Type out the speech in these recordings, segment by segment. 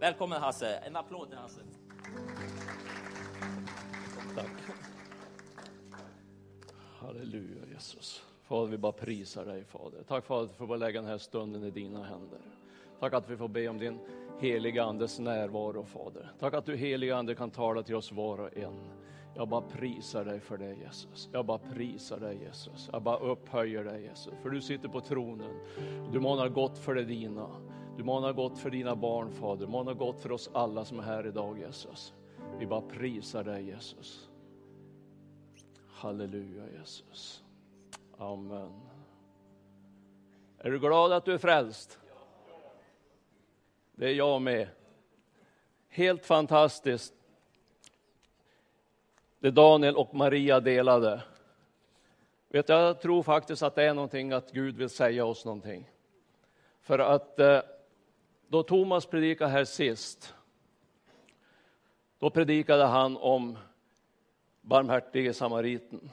Välkommen Hasse, en applåd till Hasse. Tack. Halleluja Jesus. Fader, vi bara prisar dig Fader. Tack Fader att vi får bara lägga den här stunden i dina händer. Tack att vi får be om din heliga Andes närvaro Fader. Tack att du heliga Ande kan tala till oss var och en. Jag bara prisar dig för det Jesus. Jag bara prisar dig Jesus. Jag bara upphöjer dig Jesus. För du sitter på tronen. Du manar gott för det dina. Du månar gott för dina barn Fader. Du månar gott för oss alla som är här idag Jesus. Vi bara prisar dig Jesus. Halleluja Jesus. Amen. Är du glad att du är frälst? Det är jag med. Helt fantastiskt. Det Daniel och Maria delade. Vet, jag tror faktiskt att det är någonting att Gud vill säga oss någonting. För att eh, då Thomas predikade här sist, då predikade han om barmhärtige samariten.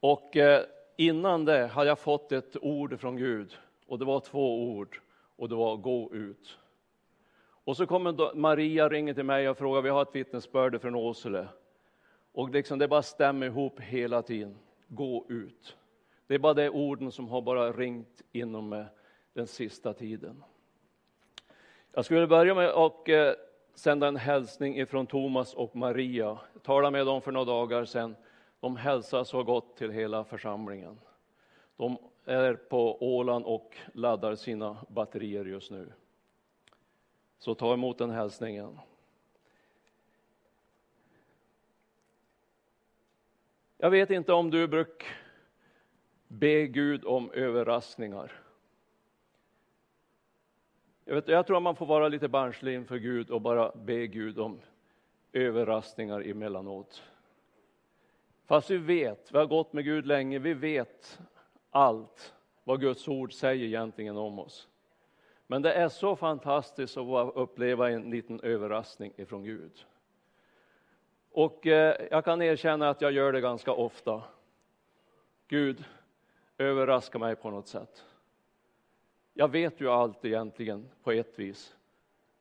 Och eh, innan det hade jag fått ett ord från Gud och det var två ord och det var gå ut. Och så kommer Maria ringer till mig och frågar, vi har ett vittnesbörd från Åsele. Och liksom det bara stämmer ihop hela tiden. Gå ut. Det är bara de orden som har bara ringt inom mig den sista tiden. Jag skulle börja med att eh, sända en hälsning ifrån Thomas och Maria. Jag talade med dem för några dagar sedan. De hälsar så gott till hela församlingen. De är på Åland och laddar sina batterier just nu. Så ta emot den hälsningen. Jag vet inte om du brukar be Gud om överraskningar. Jag, vet, jag tror att man får vara lite barnslig inför Gud och bara be Gud om överraskningar emellanåt. Fast vi vet, vi har gått med Gud länge, vi vet allt vad Guds ord säger egentligen om oss. Men det är så fantastiskt att uppleva en liten överraskning ifrån Gud. Och eh, jag kan erkänna att jag gör det ganska ofta. Gud, överraska mig på något sätt. Jag vet ju allt egentligen på ett vis.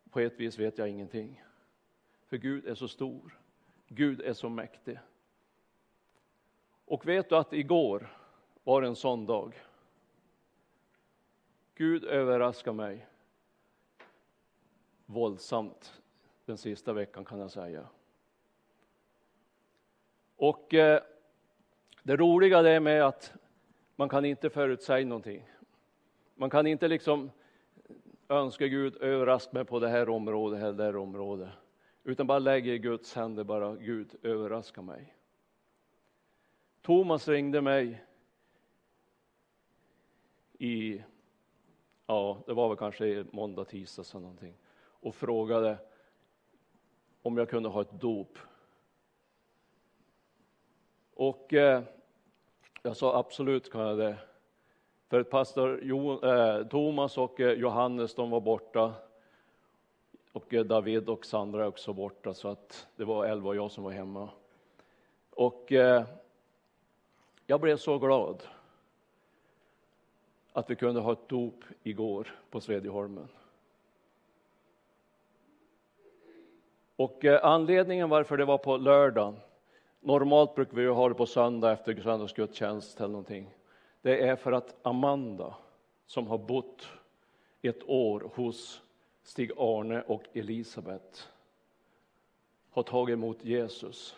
På ett vis vet jag ingenting. För Gud är så stor. Gud är så mäktig. Och vet du att igår var en sån dag. Gud överraskar mig våldsamt den sista veckan kan jag säga. Och eh, det roliga det är med att man kan inte förutsäga någonting. Man kan inte liksom önska Gud överraska mig på det här området eller det här området. Utan bara lägga i Guds händer, bara Gud överraska mig. Thomas ringde mig i, ja det var väl kanske måndag, tisdag så någonting och frågade om jag kunde ha ett dop. Och eh, jag sa absolut kan jag det. För pastor jo, eh, Thomas och eh, Johannes de var borta. Och eh, David och Sandra är också borta så att det var Elva och jag som var hemma. Och eh, jag blev så glad att vi kunde ha ett dop igår på Svedjeholmen. Och eh, anledningen varför det var på lördagen, normalt brukar vi ha det på söndag efter söndagsgudstjänst eller någonting. Det är för att Amanda, som har bott ett år hos Stig-Arne och Elisabet, har tagit emot Jesus.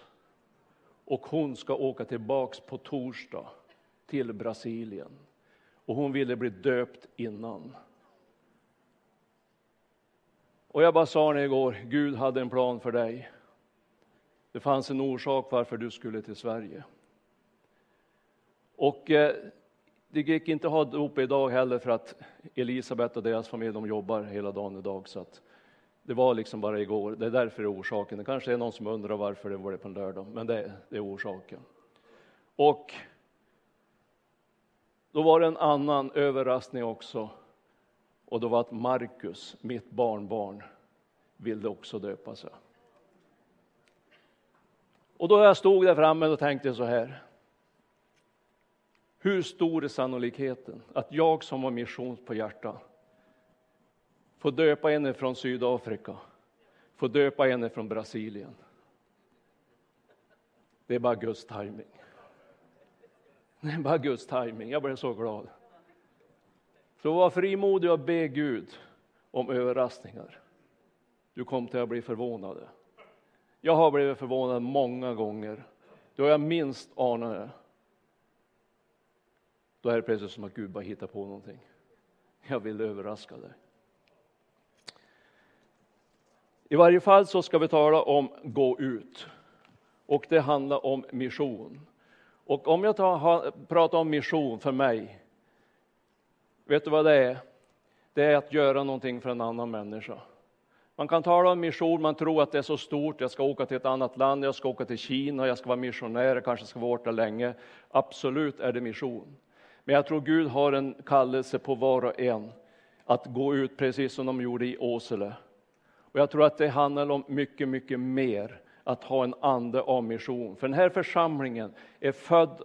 Och hon ska åka tillbaks på torsdag till Brasilien. Och hon ville bli döpt innan. Och jag bara sa henne igår, Gud hade en plan för dig. Det fanns en orsak varför du skulle till Sverige. Och eh, det gick inte att ha dop idag heller för att Elisabet och deras familj de jobbar hela dagen idag. Så att det var liksom bara igår. Det är därför det är orsaken. Det kanske är någon som undrar varför det var det på en lördag, men det, det är orsaken. Och då var det en annan överraskning också. Och då var att Markus, mitt barnbarn, ville också döpa sig. Och då jag stod där framme och tänkte så här. Hur stor är sannolikheten att jag som har mission på hjärta får döpa en från Sydafrika, får döpa en från Brasilien. Det är bara Guds timing. Det är bara Guds timing. Jag blev så glad. Så var frimodig och be Gud om överraskningar. Du kommer till att bli förvånad. Jag har blivit förvånad många gånger då jag minst anar det. Då är det precis som att Gud bara hittar på någonting. Jag vill överraska dig. I varje fall så ska vi tala om gå ut. Och det handlar om mission. Och om jag tar, pratar om mission för mig, vet du vad det är? Det är att göra någonting för en annan människa. Man kan tala om mission, man tror att det är så stort, jag ska åka till ett annat land, jag ska åka till Kina, jag ska vara missionär, jag kanske ska vara borta länge. Absolut är det mission. Men jag tror Gud har en kallelse på var och en att gå ut precis som de gjorde i Åsele. Och jag tror att det handlar om mycket, mycket mer att ha en ande av mission. För den här församlingen är född,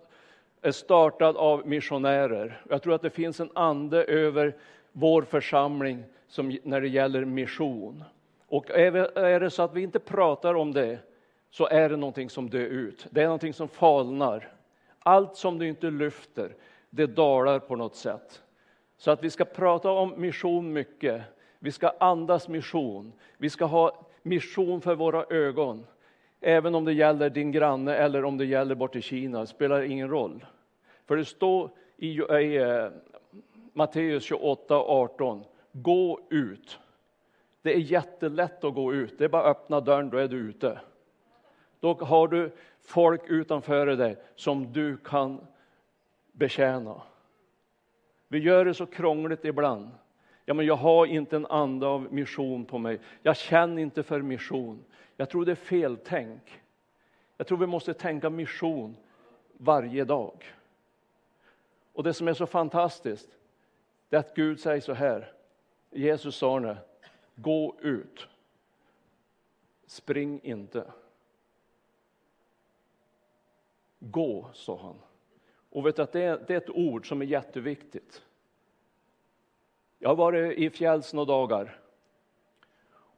är startad av missionärer. Jag tror att det finns en ande över vår församling som, när det gäller mission. Och är det så att vi inte pratar om det så är det någonting som dör ut. Det är någonting som falnar. Allt som du inte lyfter, det dalar på något sätt. Så att vi ska prata om mission mycket. Vi ska andas mission. Vi ska ha mission för våra ögon. Även om det gäller din granne eller om det gäller bort i Kina, Det spelar ingen roll. För det står i, eh, i eh, Matteus 28, 18, gå ut. Det är jättelätt att gå ut, det är bara att öppna dörren, då är du ute. Då har du folk utanför dig som du kan betjäna. Vi gör det så krångligt ibland. Ja, men jag har inte en ande av mission på mig. Jag känner inte för mission. Jag tror det är fel tänk. Jag tror vi måste tänka mission varje dag. Och det som är så fantastiskt, det är att Gud säger så här. Jesus sa nu, gå ut. Spring inte. Gå, sa han. Och vet att det är, det är ett ord som är jätteviktigt. Jag har varit i fjälls några dagar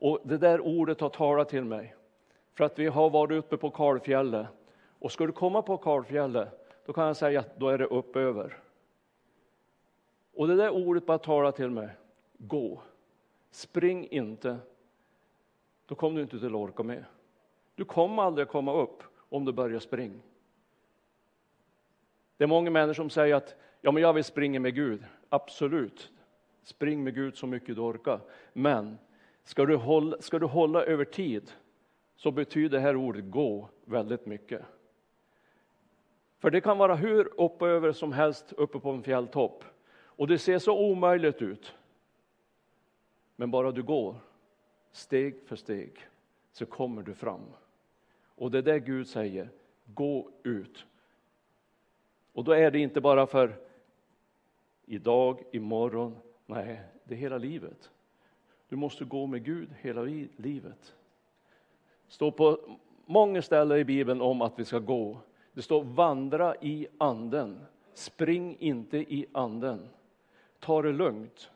och det där ordet har talat till mig. För att vi har varit uppe på Karlfjället. Och ska du komma på Karlfjället, då kan jag säga att då är det uppöver. Och det där ordet bara talar till mig. Gå. Spring inte. Då kommer du inte till att orka med. Du kommer aldrig komma upp om du börjar springa. Det är många människor som säger att ja, men jag vill springa med Gud. Absolut, spring med Gud så mycket du orkar. Men ska du hålla, ska du hålla över tid så betyder det här ordet gå väldigt mycket. För det kan vara hur uppe och över som helst uppe på en fjälltopp och det ser så omöjligt ut. Men bara du går steg för steg så kommer du fram. Och det är det Gud säger, gå ut. Och då är det inte bara för idag, imorgon, nej, det är hela livet. Du måste gå med Gud hela livet. Det står på många ställen i Bibeln om att vi ska gå. Det står vandra i anden. Spring inte i anden. Ta det lugnt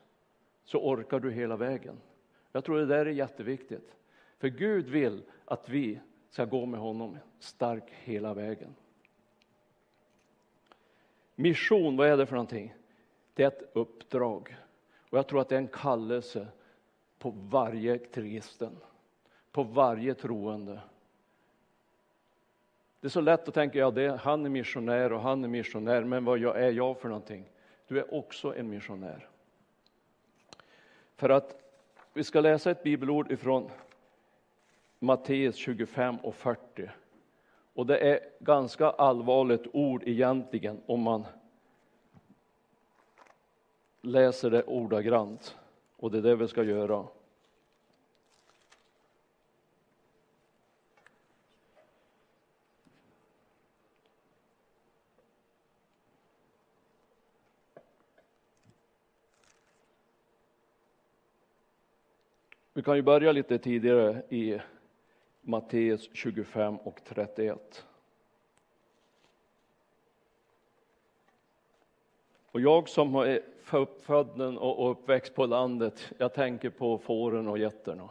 så orkar du hela vägen. Jag tror det där är jätteviktigt. För Gud vill att vi ska gå med honom stark hela vägen. Mission, vad är det för någonting? Det är ett uppdrag. Och jag tror att det är en kallelse på varje kristen, på varje troende. Det är så lätt att tänka, ja, det, han är missionär och han är missionär, men vad är jag för någonting? Du är också en missionär. För att vi ska läsa ett bibelord ifrån Matteus 25 och 40. Och det är ganska allvarligt ord egentligen om man läser det ordagrant. Och det är det vi ska göra. Vi kan ju börja lite tidigare i Matteus 25 och 31. Och jag som är född och uppväxt på landet, jag tänker på fåren och getterna.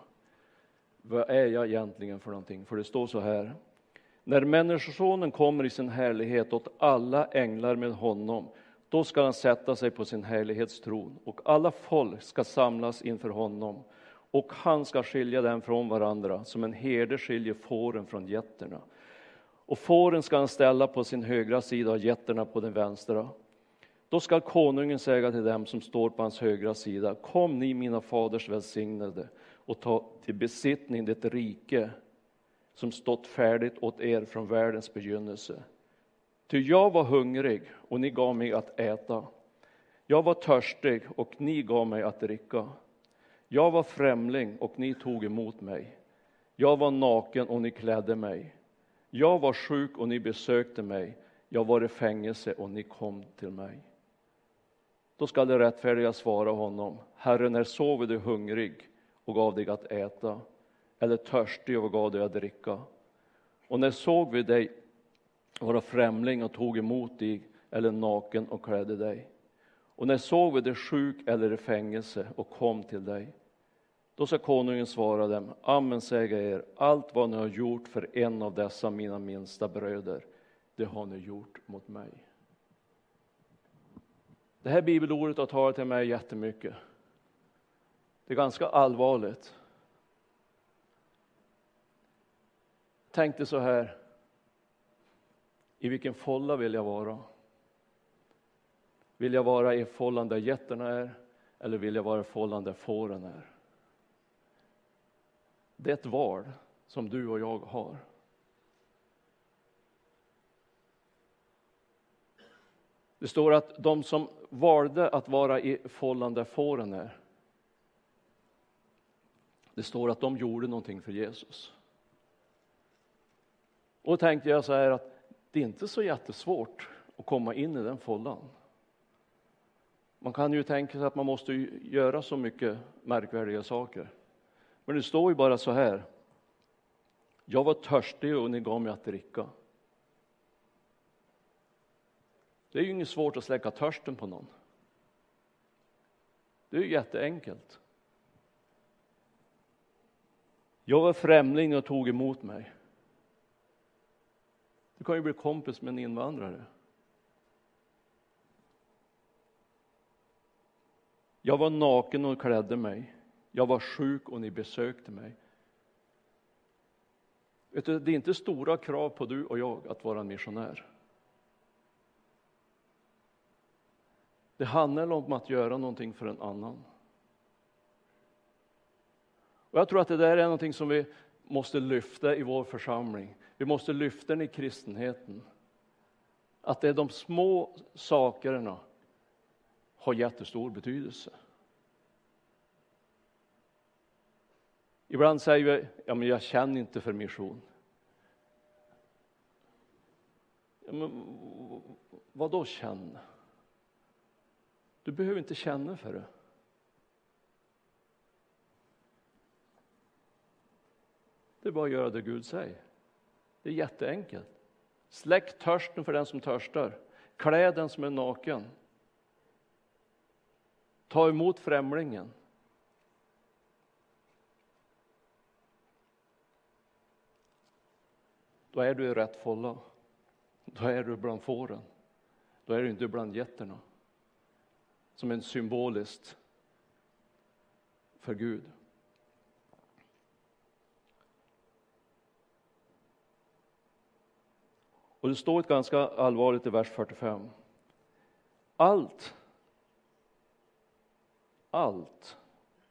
Vad är jag egentligen för någonting? För det står så här. När Människosonen kommer i sin härlighet åt alla änglar med honom, då ska han sätta sig på sin härlighetstron och alla folk ska samlas inför honom och han ska skilja dem från varandra som en herde skiljer fåren från getterna. Och fåren ska han ställa på sin högra sida och getterna på den vänstra. Då skall konungen säga till dem som står på hans högra sida, kom ni mina faders välsignade och ta till besittning det rike som stått färdigt åt er från världens begynnelse. Ty jag var hungrig och ni gav mig att äta. Jag var törstig och ni gav mig att dricka. Jag var främling och ni tog emot mig. Jag var naken och ni klädde mig. Jag var sjuk och ni besökte mig. Jag var i fängelse och ni kom till mig. Då skall det rättfärdiga svara honom, Herre, när såg vi dig hungrig och gav dig att äta, eller törstig och gav dig att dricka? Och när såg vi dig vara främling och tog emot dig, eller naken och klädde dig? Och när såg vi dig sjuk eller i fängelse och kom till dig? Då ska konungen svara dem, Amen säger er, allt vad ni har gjort för en av dessa mina minsta bröder, det har ni gjort mot mig. Det här bibelordet har talat till mig jättemycket. Det är ganska allvarligt. Tänkte så här, i vilken folla vill jag vara? Vill jag vara i fållan där getterna är eller vill jag vara i fållan där fåren är? Det är ett val som du och jag har. Det står att de som valde att vara i fållan där fåren är, det står att de gjorde någonting för Jesus. Och då tänkte jag så här att det är inte så jättesvårt att komma in i den fållan. Man kan ju tänka sig att man måste göra så mycket märkvärdiga saker. Men det står ju bara så här. Jag var törstig och ni gav mig att dricka. Det är ju inget svårt att släcka törsten på någon. Det är ju jätteenkelt. Jag var främling och tog emot mig. Du kan ju bli kompis med en invandrare. Jag var naken och klädde mig. Jag var sjuk och ni besökte mig. Vet du, det är inte stora krav på du och jag att vara en missionär. Det handlar om att göra någonting för en annan. Och jag tror att det där är någonting som vi måste lyfta i vår församling. Vi måste lyfta den i kristenheten. Att det är de små sakerna har jättestor betydelse. Ibland säger vi, ja men jag känner inte för mission. Ja, men, vad då känna? Du behöver inte känna för det. Det är bara att göra det Gud säger. Det är jätteenkelt. Släck törsten för den som törstar. Klä den som är naken. Ta emot främlingen. Då är du i rätt fålla. Då är du bland fåren. Då är du inte bland getterna som en symboliskt för Gud. Och det står ett ganska allvarligt i vers 45. Allt, allt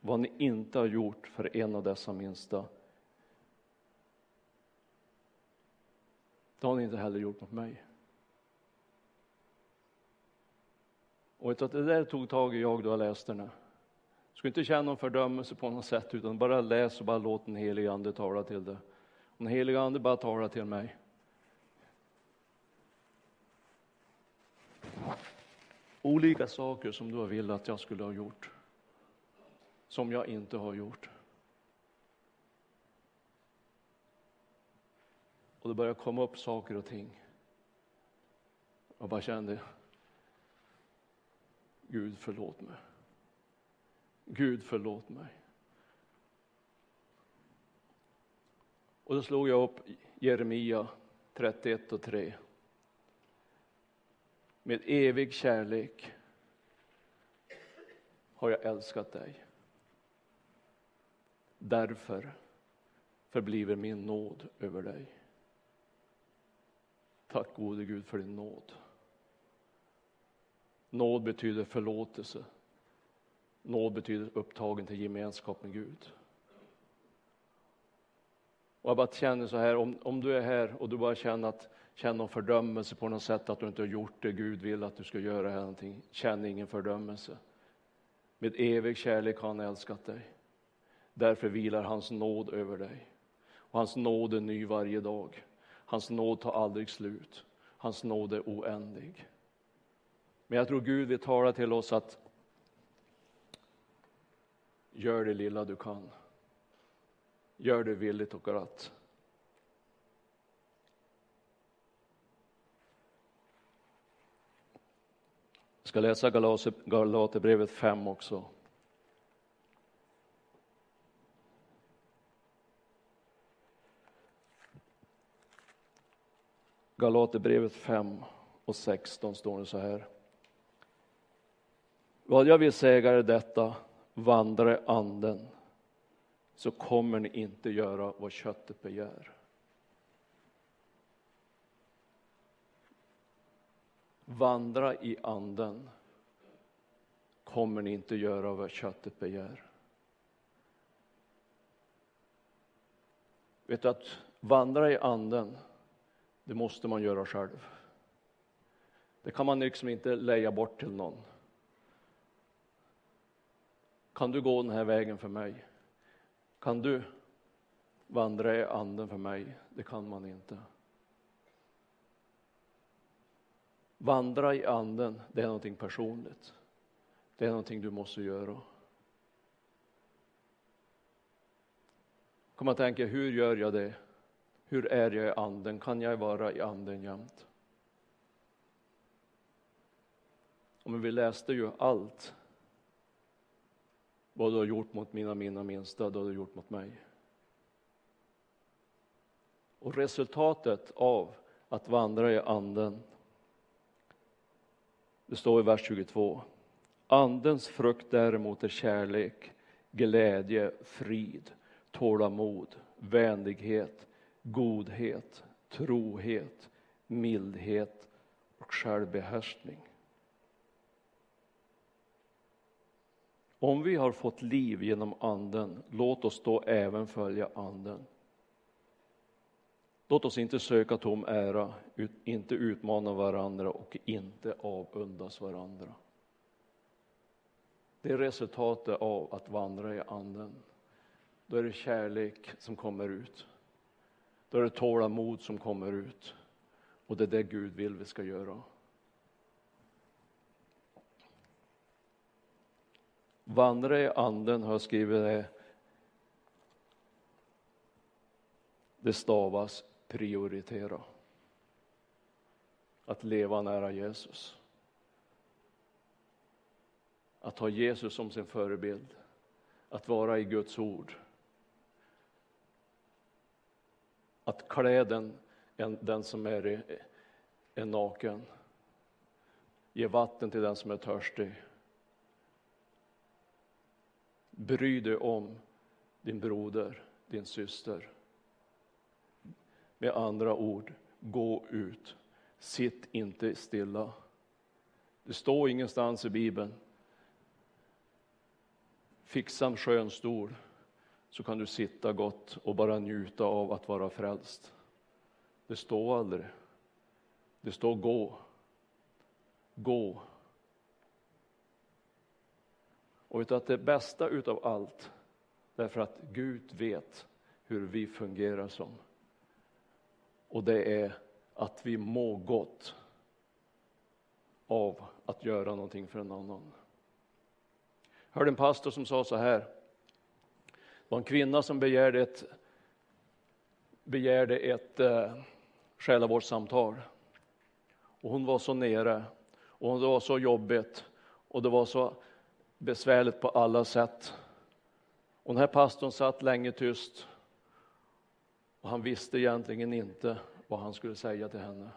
vad ni inte har gjort för en av dessa minsta, det har ni inte heller gjort mot mig. Och det där tog tag i jag då jag läste den. Du ska inte känna någon fördömelse på något sätt, utan bara läs och bara låt den helige Ande tala till dig. Om den helige Ande bara talar till mig. Olika saker som du har velat att jag skulle ha gjort, som jag inte har gjort. Och det började komma upp saker och ting. Jag bara kände, Gud förlåt mig. Gud förlåt mig. Och då slog jag upp Jeremia 31 och 3. Med evig kärlek har jag älskat dig. Därför förbliver min nåd över dig. Tack gode Gud för din nåd. Nåd betyder förlåtelse. Nåd betyder upptagen till gemenskap med Gud. Och jag bara känner så här, om, om du är här och du bara känner att känner någon fördömelse på något sätt att du inte har gjort det Gud vill att du ska göra här någonting. Känn ingen fördömelse. Med evig kärlek har han älskat dig. Därför vilar hans nåd över dig. Och hans nåd är ny varje dag. Hans nåd tar aldrig slut. Hans nåd är oändlig. Men jag tror Gud vill tala till oss att gör det lilla du kan. Gör det villigt och glatt. Jag ska läsa Galaterbrevet 5 också. Galaterbrevet 5 och 16 står det så här. Vad jag vill säga är detta, vandra i anden så kommer ni inte göra vad köttet begär. Vandra i anden kommer ni inte göra vad köttet begär. Vet du att vandra i anden, det måste man göra själv. Det kan man liksom inte leja bort till någon. Kan du gå den här vägen för mig? Kan du vandra i anden för mig? Det kan man inte. Vandra i anden, det är någonting personligt. Det är någonting du måste göra. Kom att tänka, hur gör jag det? Hur är jag i anden? Kan jag vara i anden jämt? Men vi läste ju allt vad du har gjort mot mina, mina minsta, det har du gjort mot mig. Och resultatet av att vandra i anden, det står i vers 22. Andens frukt däremot är kärlek, glädje, frid, tålamod, vänlighet, godhet, trohet, mildhet och självbehärskning. Om vi har fått liv genom anden, låt oss då även följa anden. Låt oss inte söka tom ära, inte utmana varandra och inte avundas varandra. Det är resultatet av att vandra i anden. Då är det kärlek som kommer ut. Då är det tålamod som kommer ut. Och det är det Gud vill vi ska göra. Vandra i anden har jag skrivit det. Det stavas prioritera. Att leva nära Jesus. Att ha Jesus som sin förebild. Att vara i Guds ord. Att klä den, den som är, är naken. Ge vatten till den som är törstig Bry dig om din broder, din syster. Med andra ord, gå ut. Sitt inte stilla. Det står ingenstans i Bibeln. Fixa en skön stol så kan du sitta gott och bara njuta av att vara frälst. Det står aldrig. Det står gå. Gå och vet att det bästa utav allt, därför att Gud vet hur vi fungerar som. Och det är att vi mår gott av att göra någonting för en annan. Jag hörde en pastor som sa så här. Det var en kvinna som begärde ett, begärde ett eh, själavårdssamtal. Och hon var så nere och det var så jobbigt och det var så besvärligt på alla sätt. Och den här pastorn satt länge tyst och han visste egentligen inte vad han skulle säga till henne.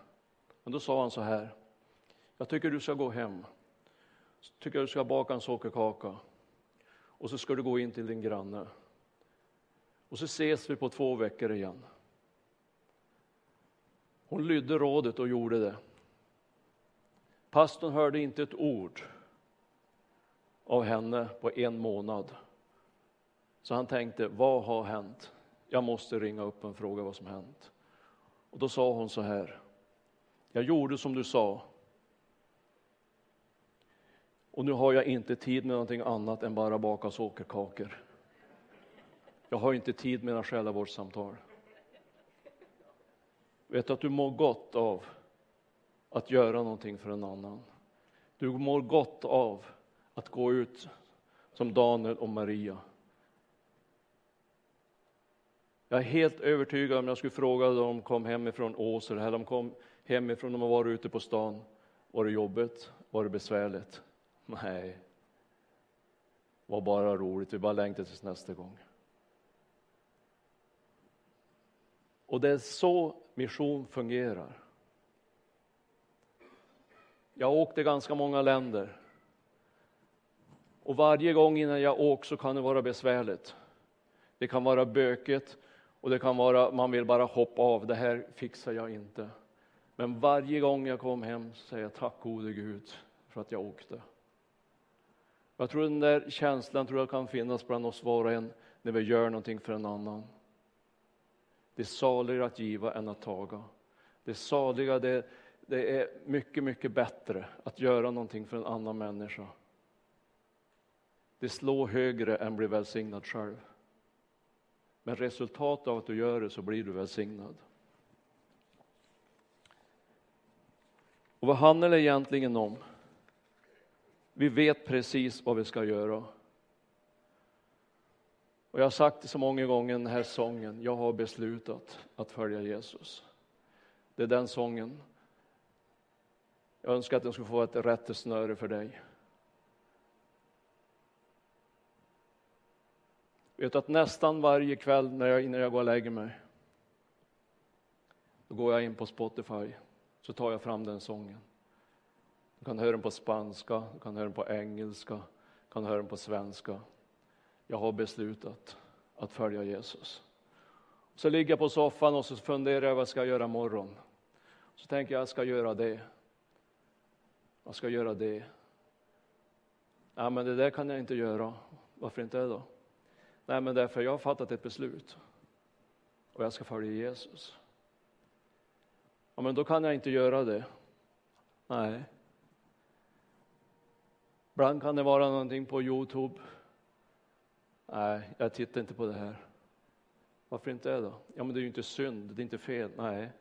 Men då sa han så här. Jag tycker du ska gå hem. Jag tycker du ska baka en sockerkaka. Och så ska du gå in till din granne. Och så ses vi på två veckor igen. Hon lydde rådet och gjorde det. Pastorn hörde inte ett ord av henne på en månad. Så han tänkte, vad har hänt? Jag måste ringa upp och fråga vad som hänt. Och då sa hon så här, jag gjorde som du sa. Och nu har jag inte tid med någonting annat än bara baka sockerkakor. Jag har inte tid med några själavårdssamtal. Vet du att du mår gott av att göra någonting för en annan. Du mår gott av att gå ut som Daniel och Maria. Jag är helt övertygad om jag skulle fråga dem de kom hemifrån Åsele, eller de kom hemifrån, de har varit ute på stan. Var det jobbigt? Var det besvärligt? Nej. Det var bara roligt, vi bara längtar tills nästa gång. Och det är så mission fungerar. Jag åkte ganska många länder. Och varje gång innan jag åker så kan det vara besvärligt. Det kan vara bökigt och det kan vara man vill bara hoppa av. Det här fixar jag inte. Men varje gång jag kom hem så säger jag tack gode Gud för att jag åkte. Jag tror den där känslan tror jag kan finnas bland oss var och en när vi gör någonting för en annan. Det är saligare att giva än att taga. Det saliga, det, det är mycket, mycket bättre att göra någonting för en annan människa. Det slår högre än att bli välsignad själv. Men resultatet av att du gör det så blir du välsignad. Och vad handlar det egentligen om? Vi vet precis vad vi ska göra. Och jag har sagt det så många gånger den här sången, jag har beslutat att följa Jesus. Det är den sången. Jag önskar att den skulle få ett rättesnöre för dig. Vet att nästan varje kväll när jag, innan jag går och lägger mig, då går jag in på Spotify, så tar jag fram den sången. Du kan höra den på spanska, du kan höra den på engelska, du kan höra den på svenska. Jag har beslutat att följa Jesus. Så ligger jag på soffan och så funderar jag vad jag ska göra imorgon. Så tänker jag, jag ska göra det. Jag ska göra det. Ja, men det där kan jag inte göra. Varför inte det då? Nej, men därför jag har fattat ett beslut och jag ska följa Jesus. Ja, men då kan jag inte göra det. Nej. Ibland kan det vara någonting på Youtube. Nej, jag tittar inte på det här. Varför inte det då? Ja, men det är ju inte synd, det är inte fel. Nej,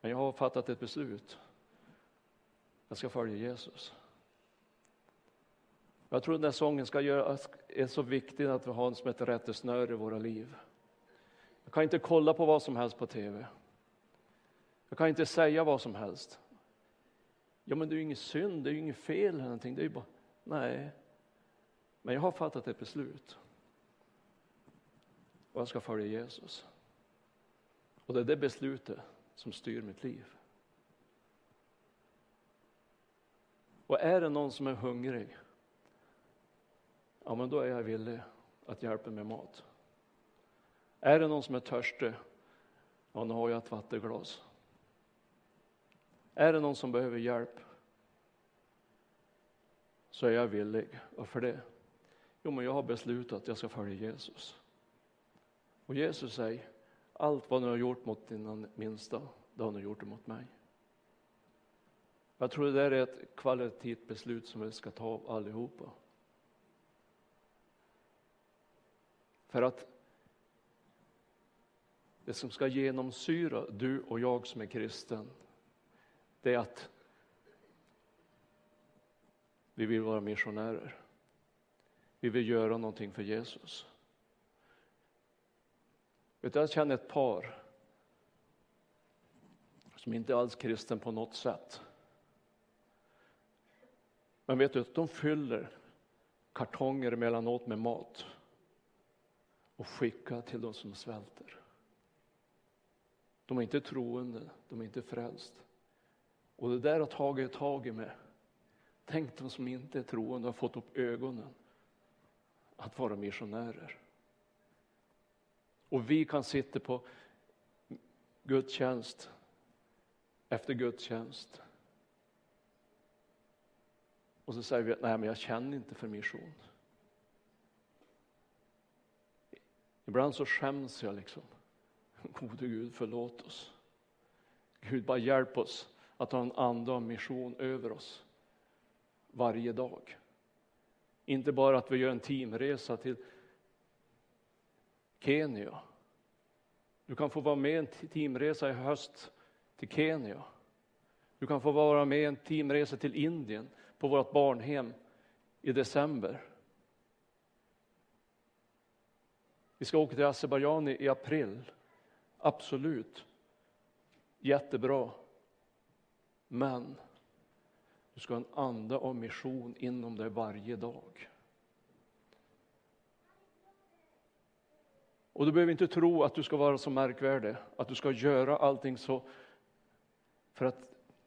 men jag har fattat ett beslut. Jag ska följa Jesus. Jag tror den här sången ska göra, är så viktig att vi har den som ett rättesnöre i våra liv. Jag kan inte kolla på vad som helst på tv. Jag kan inte säga vad som helst. Ja, men det är ju inget synd, det är ju inget fel eller någonting. Det är bara, nej. Men jag har fattat ett beslut. Och jag ska följa Jesus. Och det är det beslutet som styr mitt liv. Och är det någon som är hungrig ja men då är jag villig att hjälpa med mat. Är det någon som är törstig, ja nu har jag ett vattenglas. Är det någon som behöver hjälp, så är jag villig. Varför det? Jo, men jag har beslutat att jag ska följa Jesus. Och Jesus säger, allt vad ni har gjort mot dina minsta, det har ni gjort mot mig. Jag tror det där är ett kvalitativt beslut som vi ska ta allihopa. För att det som ska genomsyra du och jag som är kristen, det är att vi vill vara missionärer. Vi vill göra någonting för Jesus. Utan jag känner ett par som inte alls är kristen på något sätt. Men vet du, de fyller kartonger emellanåt med mat och skickar till de som svälter. De är inte troende, de är inte frälst. Och det där har tagit tag i mig. Tänk de som inte är troende har fått upp ögonen att vara missionärer. Och vi kan sitta på gudstjänst efter gudstjänst. Och så säger vi att nej, men jag känner inte för mission. Ibland så skäms jag liksom. Gode Gud, förlåt oss. Gud, bara hjälp oss att ha en ande av mission över oss varje dag. Inte bara att vi gör en teamresa till Kenya. Du kan få vara med i en teamresa i höst till Kenya. Du kan få vara med i en teamresa till Indien på vårt barnhem i december. Vi ska åka till Azerbajdzjan i april. Absolut. Jättebra. Men du ska ha en anda av mission inom dig varje dag. Och du behöver inte tro att du ska vara så märkvärdig, att du ska göra allting så för att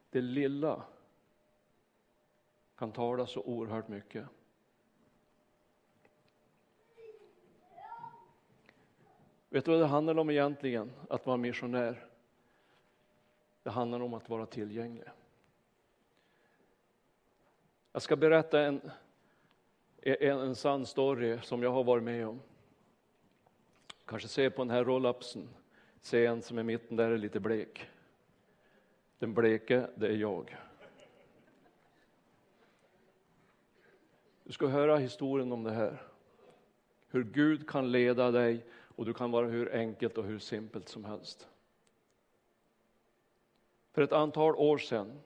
det lilla kan tala så oerhört mycket. Vet du vad det handlar om egentligen, att vara missionär? Det handlar om att vara tillgänglig. Jag ska berätta en, en, en sann story som jag har varit med om. Kanske se på den här rollupsen, se en som i mitten där är lite blek. Den bleke, det är jag. Du ska höra historien om det här. Hur Gud kan leda dig och du kan vara hur enkelt och hur simpelt som helst. För ett antal år sedan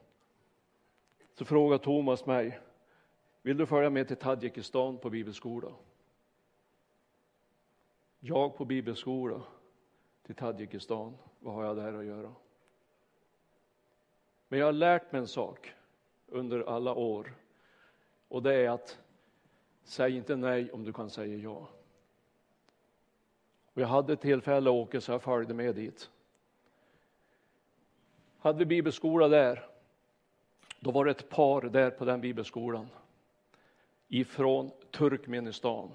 så frågade Thomas mig, vill du följa med till Tadzjikistan på bibelskola? Jag på bibelskola till Tadzjikistan, vad har jag där att göra? Men jag har lärt mig en sak under alla år och det är att säg inte nej om du kan säga ja. Och jag hade tillfälle att åka så jag följde med dit. Hade vi bibelskola där, då var det ett par där på den bibelskolan ifrån Turkmenistan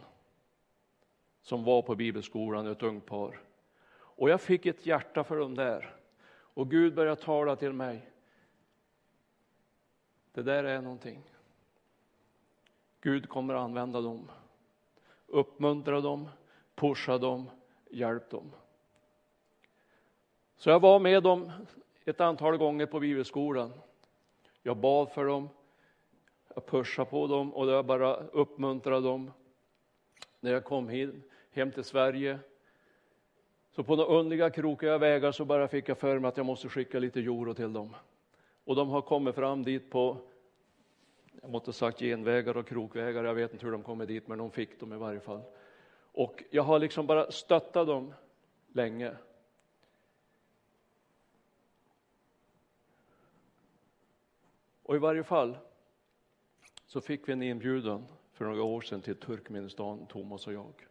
som var på bibelskolan, ett ungt par. Och jag fick ett hjärta för dem där. Och Gud började tala till mig. Det där är någonting. Gud kommer att använda dem. Uppmuntra dem, pusha dem, hjälp dem. Så jag var med dem ett antal gånger på bibelskolan. Jag bad för dem, jag pushade på dem och jag bara uppmuntrade dem. När jag kom hit, hem till Sverige så på några underliga krokiga vägar så bara fick jag för mig att jag måste skicka lite euro till dem. Och de har kommit fram dit på, jag måste ha sagt genvägar och krokvägar, jag vet inte hur de kommer dit, men de fick dem i varje fall. Och jag har liksom bara stöttat dem länge. Och i varje fall så fick vi en inbjudan för några år sedan till Turkmenistan, Thomas och jag.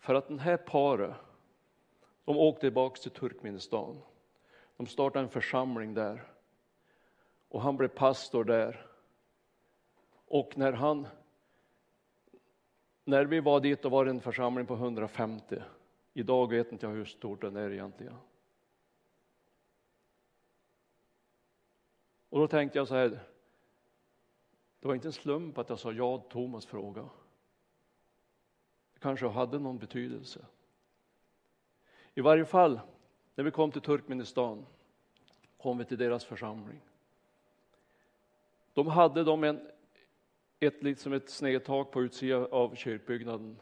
För att den här paret, de åkte tillbaka till Turkmenistan. De startade en församling där. Och han blev pastor där. Och när han när vi var dit då var det en församling på 150. Idag vet inte jag hur stort den är egentligen. Och då tänkte jag så här. Det var inte en slump att jag sa ja till Thomas fråga. Kanske hade någon betydelse. I varje fall, när vi kom till Turkmenistan kom vi till deras församling. De hade de en ett, liksom ett snedtak på utsidan av kyrkbyggnaden.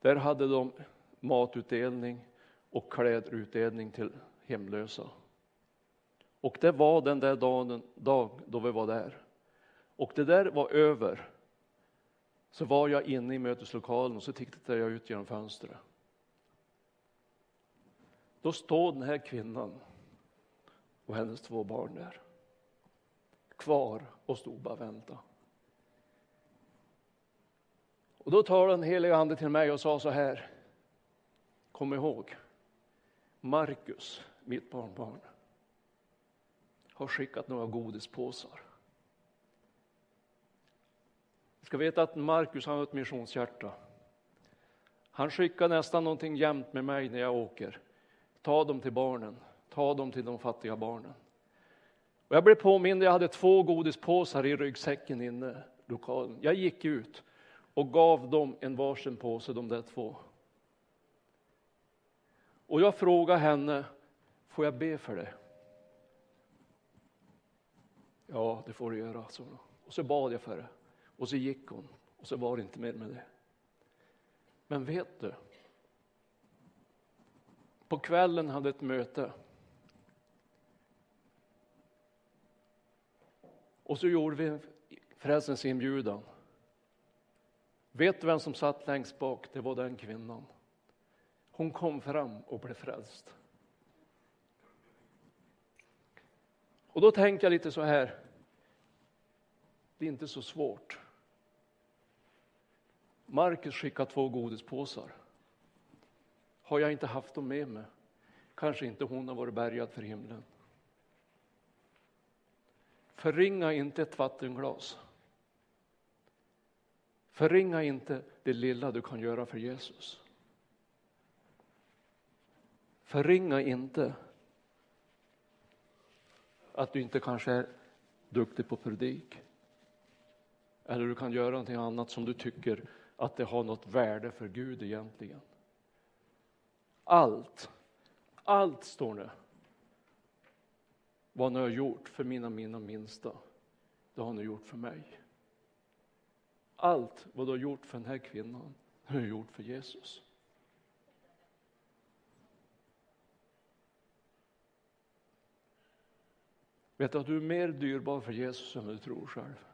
Där hade de matutdelning och klädutdelning till hemlösa. Och det var den där dagen dag då vi var där. Och det där var över. Så var jag inne i möteslokalen och så tittade jag ut genom fönstret. Då står den här kvinnan och hennes två barn där. kvar och stod bara och väntade. Och då talade den heliga ande till mig och sa så här. Kom ihåg, Markus, mitt barnbarn, har skickat några godispåsar. Du ska veta att Markus har ett missionshjärta. Han skickar nästan någonting jämt med mig när jag åker. Ta dem till barnen, ta dem till de fattiga barnen. Och jag blev påmind, jag hade två godispåsar i ryggsäcken inne i lokalen. Jag gick ut och gav dem en varsin påse, de där två. Och jag frågade henne, får jag be för det? Ja, det får du göra, så. Och så bad jag för det. Och så gick hon. Och så var det inte mer med det. Men vet du? På kvällen hade ett möte. Och så gjorde vi frälsens inbjudan. Vet du vem som satt längst bak? Det var den kvinnan. Hon kom fram och blev frälst. Och då tänker jag lite så här. Det är inte så svårt. Marcus skickade två godispåsar. Har jag inte haft dem med mig, kanske inte hon har varit bärgad för himlen. Förringa inte ett vattenglas. Förringa inte det lilla du kan göra för Jesus. Förringa inte att du inte kanske är duktig på predik. Eller du kan göra någonting annat som du tycker att det har något värde för Gud egentligen. Allt, allt står det. Vad ni har gjort för mina, mina minsta, det har ni gjort för mig. Allt vad du har gjort för den här kvinnan, har du gjort för Jesus. Vet du att du är mer dyrbar för Jesus än du tror själv?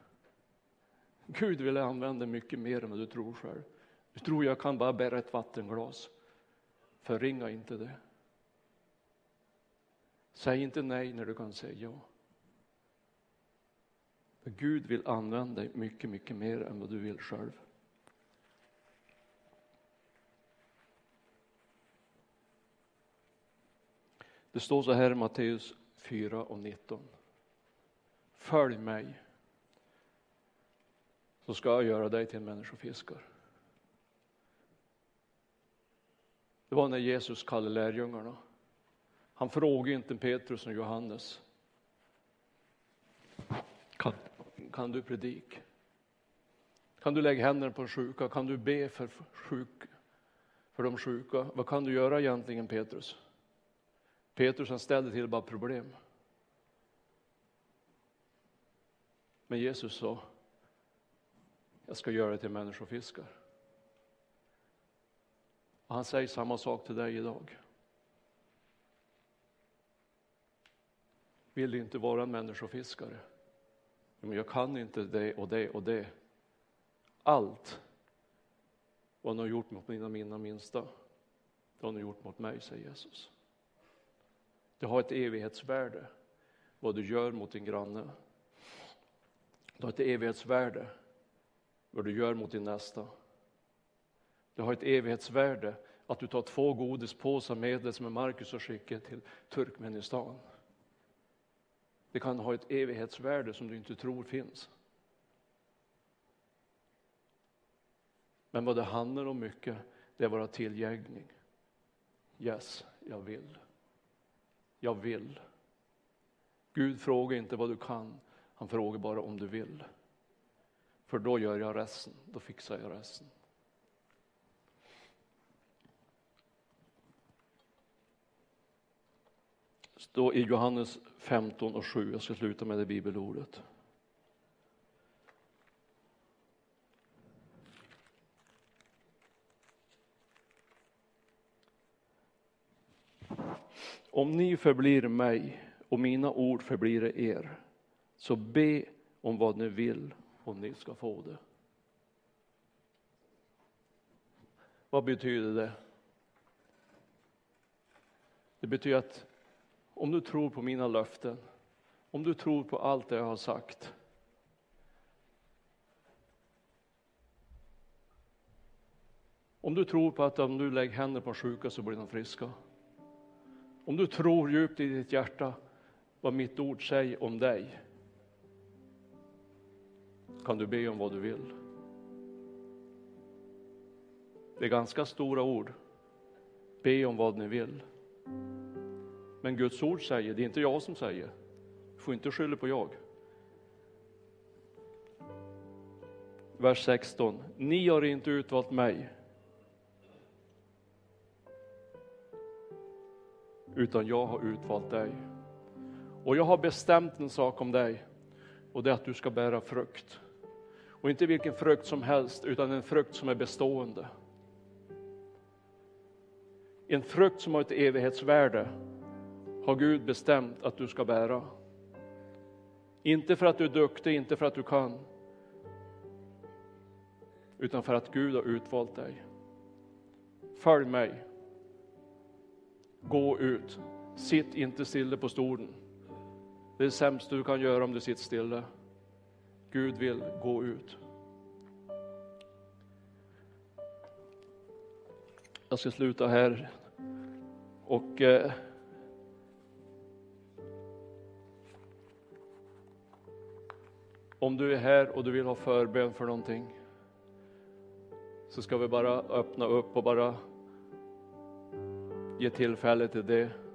Gud vill använda mycket mer än vad du tror själv. Du tror jag kan bara bära ett vattenglas. Förringa inte det. Säg inte nej när du kan säga ja. För Gud vill använda dig mycket, mycket mer än vad du vill själv. Det står så här i Matteus 4 och 19. Följ mig så ska jag göra dig till en människofiskare. Det var när Jesus kallade lärjungarna. Han frågade inte Petrus och Johannes. Kan, kan du predik? Kan du lägga händerna på sjuka? Kan du be för, sjuk, för de sjuka? Vad kan du göra egentligen Petrus? Petrus han ställde till bara problem. Men Jesus sa, jag ska göra det till människofiskar. Och han säger samma sak till dig idag. Vill du inte vara en människofiskare? Men jag kan inte det och det och det. Allt vad ni har gjort mot mina, mina minsta, det har ni gjort mot mig, säger Jesus. Det har ett evighetsvärde vad du gör mot din granne. Det har ett evighetsvärde vad du gör mot din nästa. Det har ett evighetsvärde att du tar två godispåsar med dig som är Markus och skickar till Turkmenistan. Det kan ha ett evighetsvärde som du inte tror finns. Men vad det handlar om mycket, det är att vara tillgänglig. Yes, jag vill. Jag vill. Gud frågar inte vad du kan, han frågar bara om du vill. För då gör jag resten, då fixar jag resten. Då i Johannes 15 och 7, jag ska sluta med det bibelordet. Om ni förblir mig och mina ord förblir er, så be om vad ni vill och ni ska få det. Vad betyder det? Det betyder att om du tror på mina löften, Om du tror på allt det jag har sagt. Om du tror på att om du lägger händer på sjuka så blir de friska. Om du tror djupt i ditt hjärta vad mitt ord säger om dig kan du be om vad du vill. Det är ganska stora ord. Be om vad ni vill. Men Guds ord säger, det är inte jag som säger. Du får inte skylla på jag. Vers 16. Ni har inte utvalt mig. Utan jag har utvalt dig. Och jag har bestämt en sak om dig. Och det är att du ska bära frukt. Och inte vilken frukt som helst, utan en frukt som är bestående. En frukt som har ett evighetsvärde har Gud bestämt att du ska bära. Inte för att du är duktig, inte för att du kan, utan för att Gud har utvalt dig. Följ mig. Gå ut. Sitt inte stilla på stolen. Det är det sämsta du kan göra om du sitter stilla. Gud vill gå ut. Jag ska sluta här. Och eh, om du är här och du vill ha förbön för någonting så ska vi bara öppna upp och bara ge tillfälle till det.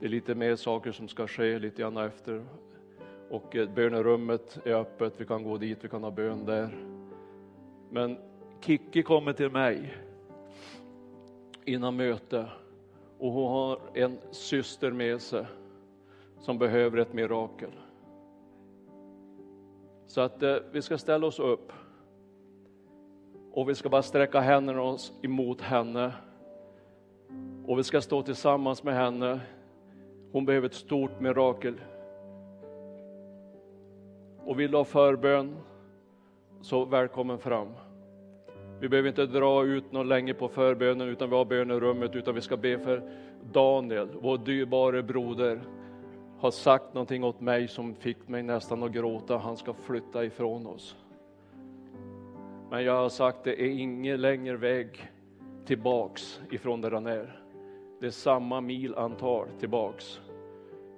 Det är lite mer saker som ska ske lite grann efter. Och eh, bönerummet är öppet, vi kan gå dit, vi kan ha bön där. Men Kikki kommer till mig innan möte och hon har en syster med sig som behöver ett mirakel. Så att eh, vi ska ställa oss upp och vi ska bara sträcka händerna oss emot henne och vi ska stå tillsammans med henne. Hon behöver ett stort mirakel. Och vill du ha förbön så välkommen fram. Vi behöver inte dra ut något länge på förbönen utan vi har bönerummet utan vi ska be för Daniel, vår dyrbare broder, har sagt någonting åt mig som fick mig nästan att gråta. Han ska flytta ifrån oss. Men jag har sagt det är ingen längre väg tillbaks ifrån där han är. Det är samma milantal tillbaks.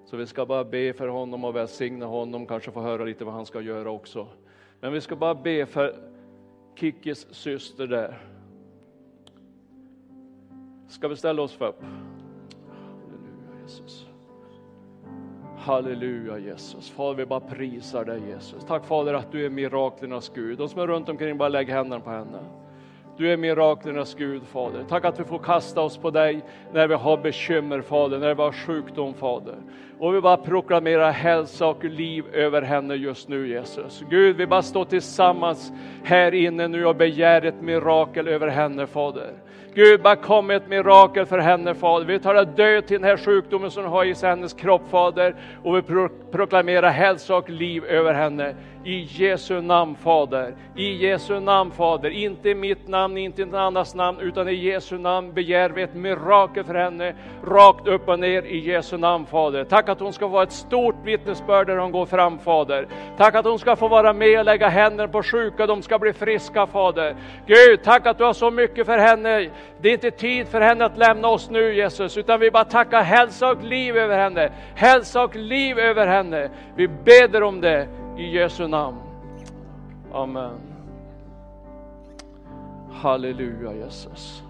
Så vi ska bara be för honom och välsigna honom, kanske få höra lite vad han ska göra också. Men vi ska bara be för Kickis syster där. Ska vi ställa oss för upp? Halleluja Jesus. Halleluja Jesus. Fader vi bara prisar dig Jesus. Tack Fader att du är miraklernas Gud. De som är runt omkring bara lägg händerna på henne. Du är miraklernas Gud, Fader. Tack att vi får kasta oss på dig när vi har bekymmer, Fader, när vi har sjukdom, Fader. Och vi bara proklamerar hälsa och liv över henne just nu, Jesus. Gud, vi bara står tillsammans här inne nu och begär ett mirakel över henne, Fader. Gud, bara kom med ett mirakel för henne, Fader. Vi talar död till den här sjukdomen som har i hennes kropp, Fader. Och vi pro proklamerar hälsa och liv över henne. I Jesu namn, Fader. I Jesu namn, Fader. Inte i mitt namn, inte i någon annans namn, utan i Jesu namn begär vi ett mirakel för henne. Rakt upp och ner i Jesu namn, Fader. Tack att hon ska få ett stort vittnesbörd när hon går fram, Fader. Tack att hon ska få vara med och lägga händerna på sjuka, de ska bli friska, Fader. Gud, tack att du har så mycket för henne. Det är inte tid för henne att lämna oss nu, Jesus, utan vi bara tackar hälsa och liv över henne. Hälsa och liv över henne. Vi beder om det i Jesu namn. Amen. Halleluja Jesus.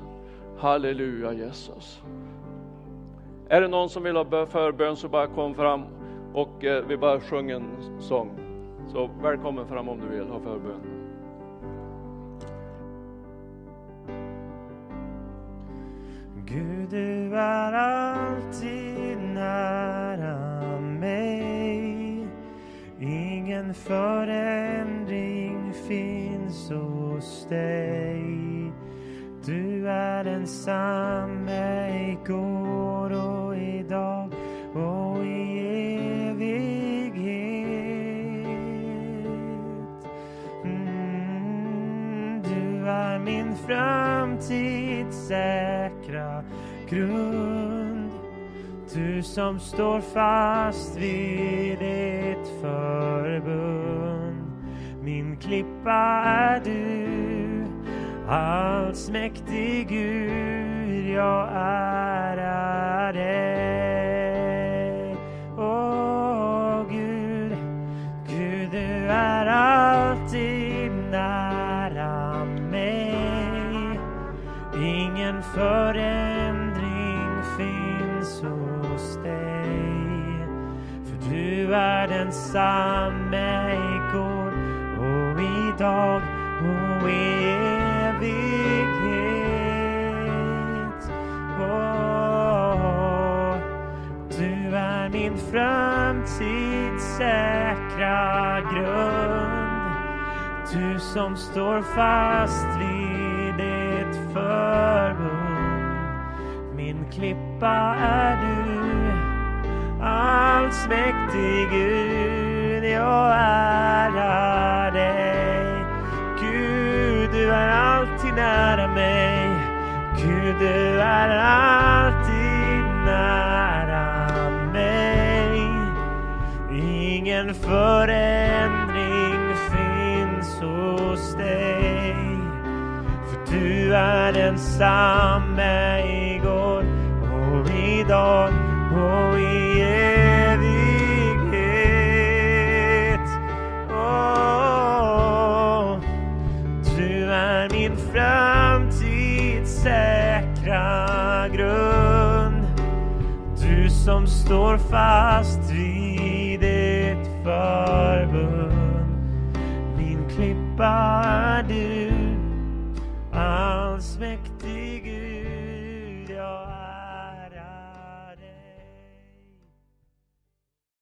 Halleluja Jesus. Är det någon som vill ha förbön så bara kom fram och eh, vi bara sjunger en sång. Så välkommen fram om du vill ha förbön. Gud, du är all Förändring finns hos dig. Du är densamme igår och idag och i evighet. Mm, du är min framtid säkra grund. Du som står fast vid förbund. Min klippa är du, allsmäktig Gud, jag ärar dig. Åh Gud, Gud du är alltid nära mig. Ingen före du är densamme igår och idag och i evighet. Oh, du är min framtids säkra grund. Du som står fast vid ditt förbund. Min klippa är du, allsmäktig Gud, jag ärar dig. Gud, du är alltid nära mig. Gud, du är alltid nära mig. Ingen förändring finns hos dig. För du är densamme igår och idag och i evighet. som står fast vid ett förbund. Min klippa är du